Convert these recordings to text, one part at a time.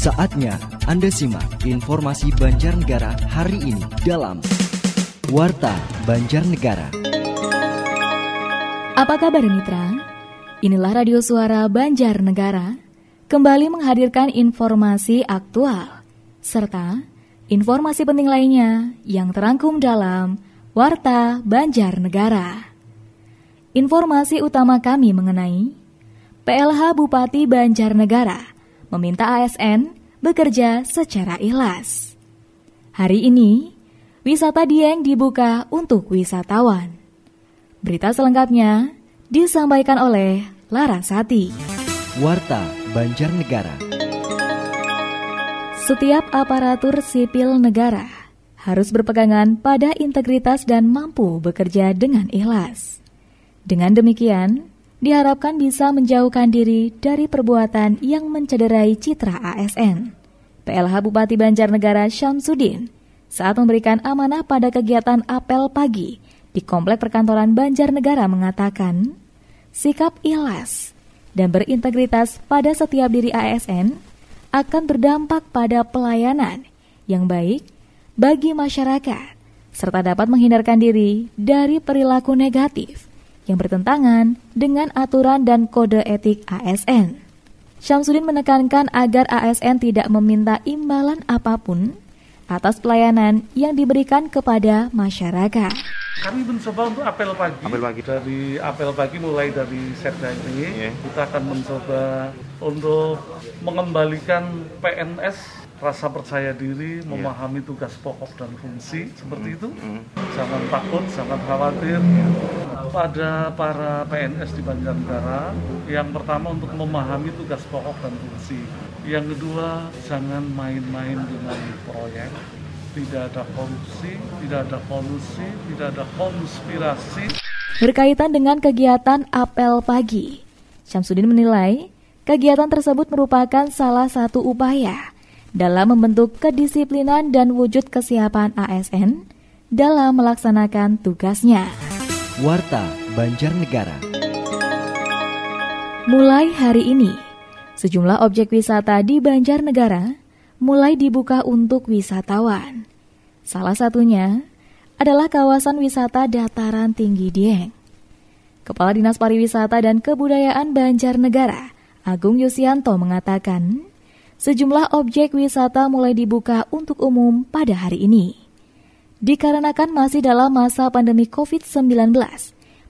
Saatnya Anda simak informasi Banjarnegara hari ini dalam Warta Banjarnegara. Apa kabar mitra? Inilah radio suara Banjarnegara kembali menghadirkan informasi aktual serta informasi penting lainnya yang terangkum dalam Warta Banjarnegara. Informasi utama kami mengenai PLH Bupati Banjarnegara meminta ASN bekerja secara ikhlas. Hari ini, wisata Dieng dibuka untuk wisatawan. Berita selengkapnya disampaikan oleh Larasati. Warta Banjarnegara. Setiap aparatur sipil negara harus berpegangan pada integritas dan mampu bekerja dengan ikhlas. Dengan demikian, diharapkan bisa menjauhkan diri dari perbuatan yang mencederai citra ASN. PLH Bupati Banjarnegara Syamsuddin saat memberikan amanah pada kegiatan apel pagi di Komplek Perkantoran Banjarnegara mengatakan, sikap ikhlas dan berintegritas pada setiap diri ASN akan berdampak pada pelayanan yang baik bagi masyarakat serta dapat menghindarkan diri dari perilaku negatif yang bertentangan dengan aturan dan kode etik ASN. Syamsuddin menekankan agar ASN tidak meminta imbalan apa pun atas pelayanan yang diberikan kepada masyarakat. Kami mencoba untuk apel pagi. Apel pagi. Dari apel pagi mulai dari setda ini, Yeah. kita akan mencoba untuk mengembalikan PNS rasa percaya diri, memahami tugas pokok dan fungsi seperti itu. Jangan takut, jangan khawatir. Pada para PNS di Banjarnegara, yang pertama untuk memahami tugas pokok dan fungsi. Yang kedua, jangan main-main dengan proyek. Tidak ada korupsi, tidak ada kolusi, tidak ada konspirasi. Berkaitan dengan kegiatan apel pagi, Syamsuddin menilai kegiatan tersebut merupakan salah satu upaya dalam membentuk kedisiplinan dan wujud kesiapan ASN dalam melaksanakan tugasnya. Warta Banjarnegara. Mulai hari ini, sejumlah objek wisata di Banjarnegara mulai dibuka untuk wisatawan. Salah satunya adalah kawasan wisata dataran tinggi Dieng. Kepala Dinas Pariwisata dan Kebudayaan Banjarnegara, Agung Yusianto mengatakan, sejumlah objek wisata mulai dibuka untuk umum pada hari ini. Dikarenakan masih dalam masa pandemi COVID-19,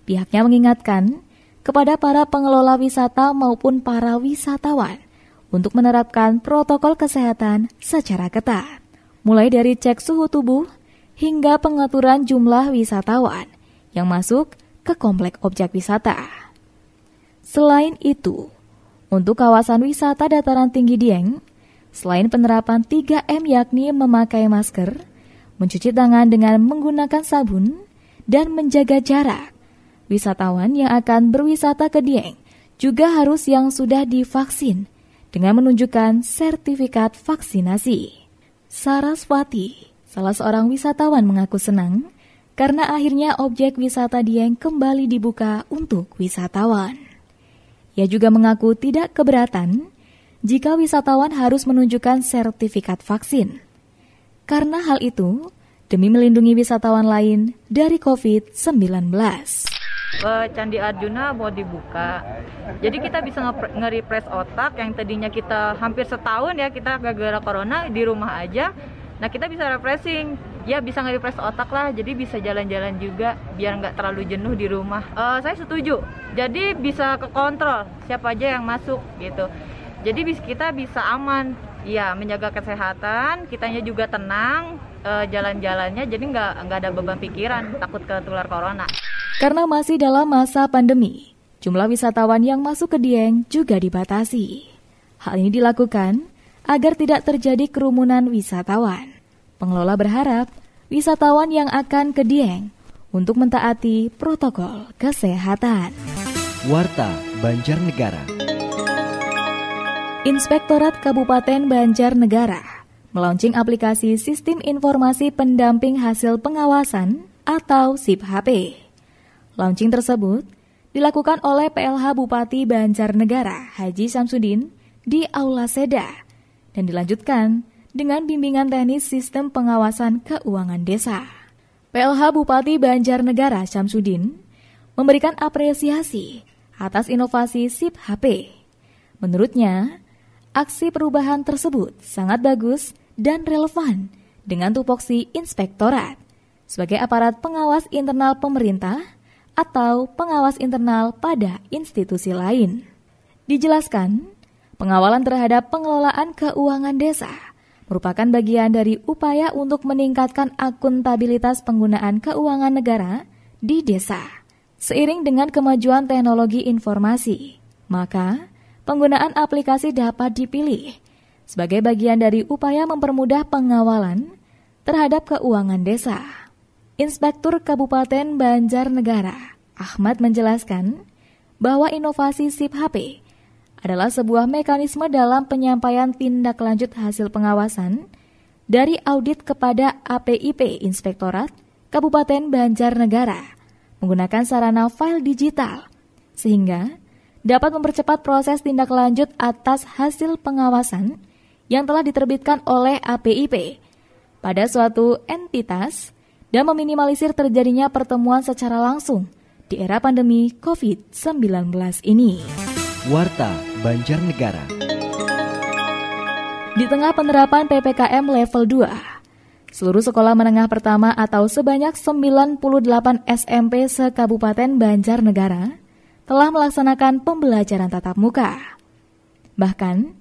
pihaknya mengingatkan kepada para pengelola wisata maupun para wisatawan untuk menerapkan protokol kesehatan secara ketat, mulai dari cek suhu tubuh hingga pengaturan jumlah wisatawan yang masuk ke komplek objek wisata. Selain itu, untuk kawasan wisata dataran tinggi Dieng, selain penerapan 3M yakni memakai masker, mencuci tangan dengan menggunakan sabun, dan menjaga jarak, wisatawan yang akan berwisata ke Dieng juga harus yang sudah divaksin dengan menunjukkan sertifikat vaksinasi. Saraswati, salah seorang wisatawan mengaku senang karena akhirnya objek wisata Dieng kembali dibuka untuk wisatawan. Ia juga mengaku tidak keberatan jika wisatawan harus menunjukkan sertifikat vaksin. Karena hal itu, demi melindungi wisatawan lain dari COVID-19. Eh, Candi Arjuna mau dibuka. Jadi kita bisa nge- nge-refresh otak yang tadinya kita hampir setahun ya kita gara-gara corona di rumah aja. Nah kita bisa refreshing, ya bisa nge-refresh otak lah. Jadi bisa jalan-jalan juga biar nggak terlalu jenuh di rumah. Eh, saya setuju. Jadi bisa kekontrol siapa aja yang masuk gitu. Jadi kita bisa aman, ya menjaga kesehatan, kitanya juga tenang. eh, jalan-jalannya jadi nggak nggak ada beban pikiran takut ketular corona. Karena masih dalam masa pandemi, jumlah wisatawan yang masuk ke Dieng juga dibatasi. Hal ini dilakukan agar tidak terjadi kerumunan wisatawan. Pengelola berharap wisatawan yang akan ke Dieng untuk mentaati protokol kesehatan. Warta Banjarnegara. Inspektorat Kabupaten Banjarnegara melaunching aplikasi Sistem Informasi Pendamping Hasil Pengawasan atau SIP-HP. Launching tersebut dilakukan oleh PLH Bupati Banjarnegara Haji Samsudin di Aula Seda dan dilanjutkan dengan bimbingan teknis sistem pengawasan keuangan desa. PLH Bupati Banjarnegara Syamsuddin memberikan apresiasi atas inovasi SIP HP. Menurutnya, aksi perubahan tersebut sangat bagus dan relevan dengan tupoksi inspektorat sebagai aparat pengawas internal pemerintah atau pengawas internal pada institusi lain. Dijelaskan, pengawalan terhadap pengelolaan keuangan desa merupakan bagian dari upaya untuk meningkatkan akuntabilitas penggunaan keuangan negara di desa. Seiring dengan kemajuan teknologi informasi, maka penggunaan aplikasi dapat dipilih sebagai bagian dari upaya mempermudah pengawalan terhadap keuangan desa. Inspektur Kabupaten Banjarnegara, Ahmad menjelaskan bahwa inovasi SIP HP adalah sebuah mekanisme dalam penyampaian tindak lanjut hasil pengawasan dari audit kepada APIP Inspektorat Kabupaten Banjarnegara menggunakan sarana file digital sehingga dapat mempercepat proses tindak lanjut atas hasil pengawasan yang telah diterbitkan oleh APIP pada suatu entitas dan meminimalisir terjadinya pertemuan secara langsung di era pandemi COVID-19 ini. Warta Banjarnegara. Di tengah penerapan PPKM level 2, seluruh sekolah menengah pertama atau sebanyak 98 SMP se-Kabupaten Banjarnegara telah melaksanakan pembelajaran tatap muka. Bahkan,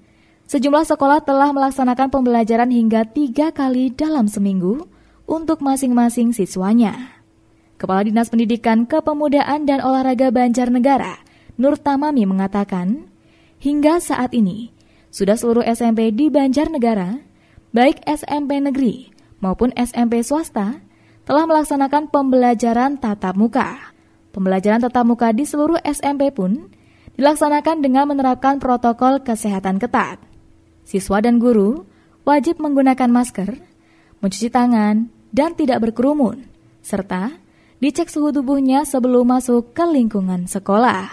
sejumlah sekolah telah melaksanakan pembelajaran hingga tiga kali dalam seminggu untuk masing-masing siswanya. Kepala Dinas Pendidikan Kepemudaan dan Olahraga Banjarnegara, Nur Tamami mengatakan, hingga saat ini, sudah seluruh SMP di Banjarnegara, baik SMP negeri maupun SMP swasta, telah melaksanakan pembelajaran tatap muka. Pembelajaran tatap muka di seluruh SMP pun dilaksanakan dengan menerapkan protokol kesehatan ketat. Siswa dan guru wajib menggunakan masker, mencuci tangan, dan tidak berkerumun, serta dicek suhu tubuhnya sebelum masuk ke lingkungan sekolah.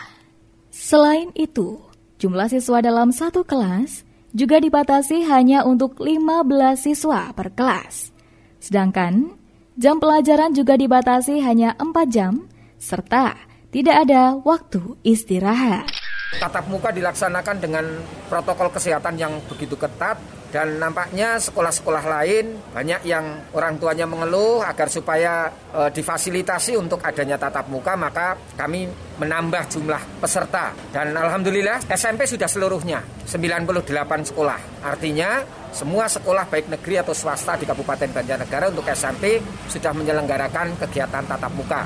Selain itu, jumlah siswa dalam satu kelas juga dibatasi hanya untuk 15 siswa per kelas. Sedangkan jam pelajaran juga dibatasi hanya 4 jam serta tidak ada waktu istirahat. Tatap muka dilaksanakan dengan protokol kesehatan yang begitu ketat dan nampaknya sekolah-sekolah lain banyak yang orang tuanya mengeluh agar supaya e, difasilitasi untuk adanya tatap muka maka kami menambah jumlah peserta. Dan alhamdulillah SMP sudah seluruhnya 98 sekolah. Artinya semua sekolah baik negeri atau swasta di Kabupaten Banjarnegara untuk SMP sudah menyelenggarakan kegiatan tatap muka.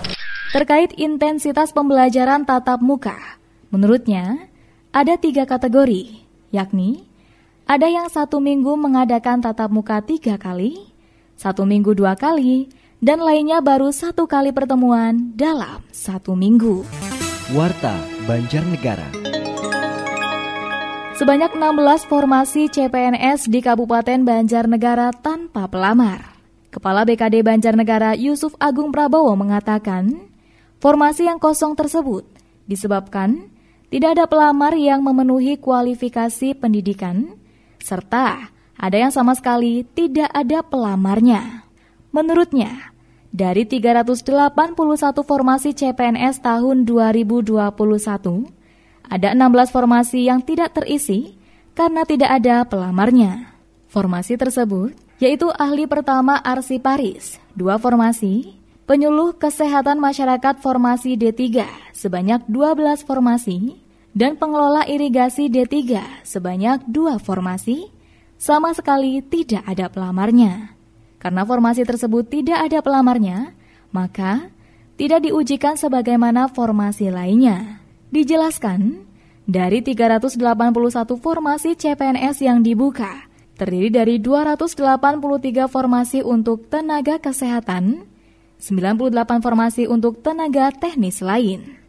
Terkait intensitas pembelajaran tatap muka menurutnya ada tiga kategori yakni ada yang satu minggu mengadakan tatap muka tiga kali, satu minggu dua kali, dan lainnya baru satu kali pertemuan dalam satu minggu. Warta Banjarnegara Sebanyak 16 formasi CPNS di Kabupaten Banjarnegara tanpa pelamar. Kepala BKD Banjarnegara Yusuf Agung Prabowo mengatakan, formasi yang kosong tersebut disebabkan tidak ada pelamar yang memenuhi kualifikasi pendidikan serta ada yang sama sekali tidak ada pelamarnya. Menurutnya, dari 381 formasi CPNS tahun 2021, ada 16 formasi yang tidak terisi karena tidak ada pelamarnya. Formasi tersebut yaitu ahli pertama Arsiparis, dua formasi, penyuluh kesehatan masyarakat formasi D3 sebanyak 12 formasi, dan pengelola irigasi D3 sebanyak dua formasi, sama sekali tidak ada pelamarnya. Karena formasi tersebut tidak ada pelamarnya, maka tidak diujikan sebagaimana formasi lainnya. Dijelaskan, dari 381 formasi CPNS yang dibuka, terdiri dari 283 formasi untuk tenaga kesehatan, 98 formasi untuk tenaga teknis lain.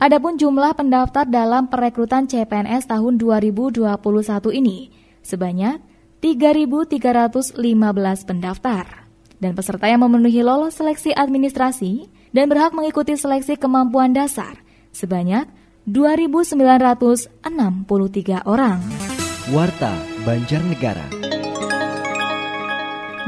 Adapun jumlah pendaftar dalam perekrutan CPNS tahun 2021 ini sebanyak 3.315 pendaftar. Dan peserta yang memenuhi lolos seleksi administrasi dan berhak mengikuti seleksi kemampuan dasar sebanyak 2.963 orang. Warta Banjarnegara.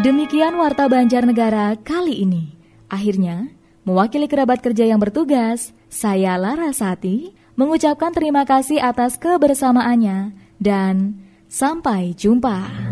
Demikian Warta Banjarnegara kali ini. Akhirnya, mewakili kerabat kerja yang bertugas, saya Larasati mengucapkan terima kasih atas kebersamaannya dan sampai jumpa.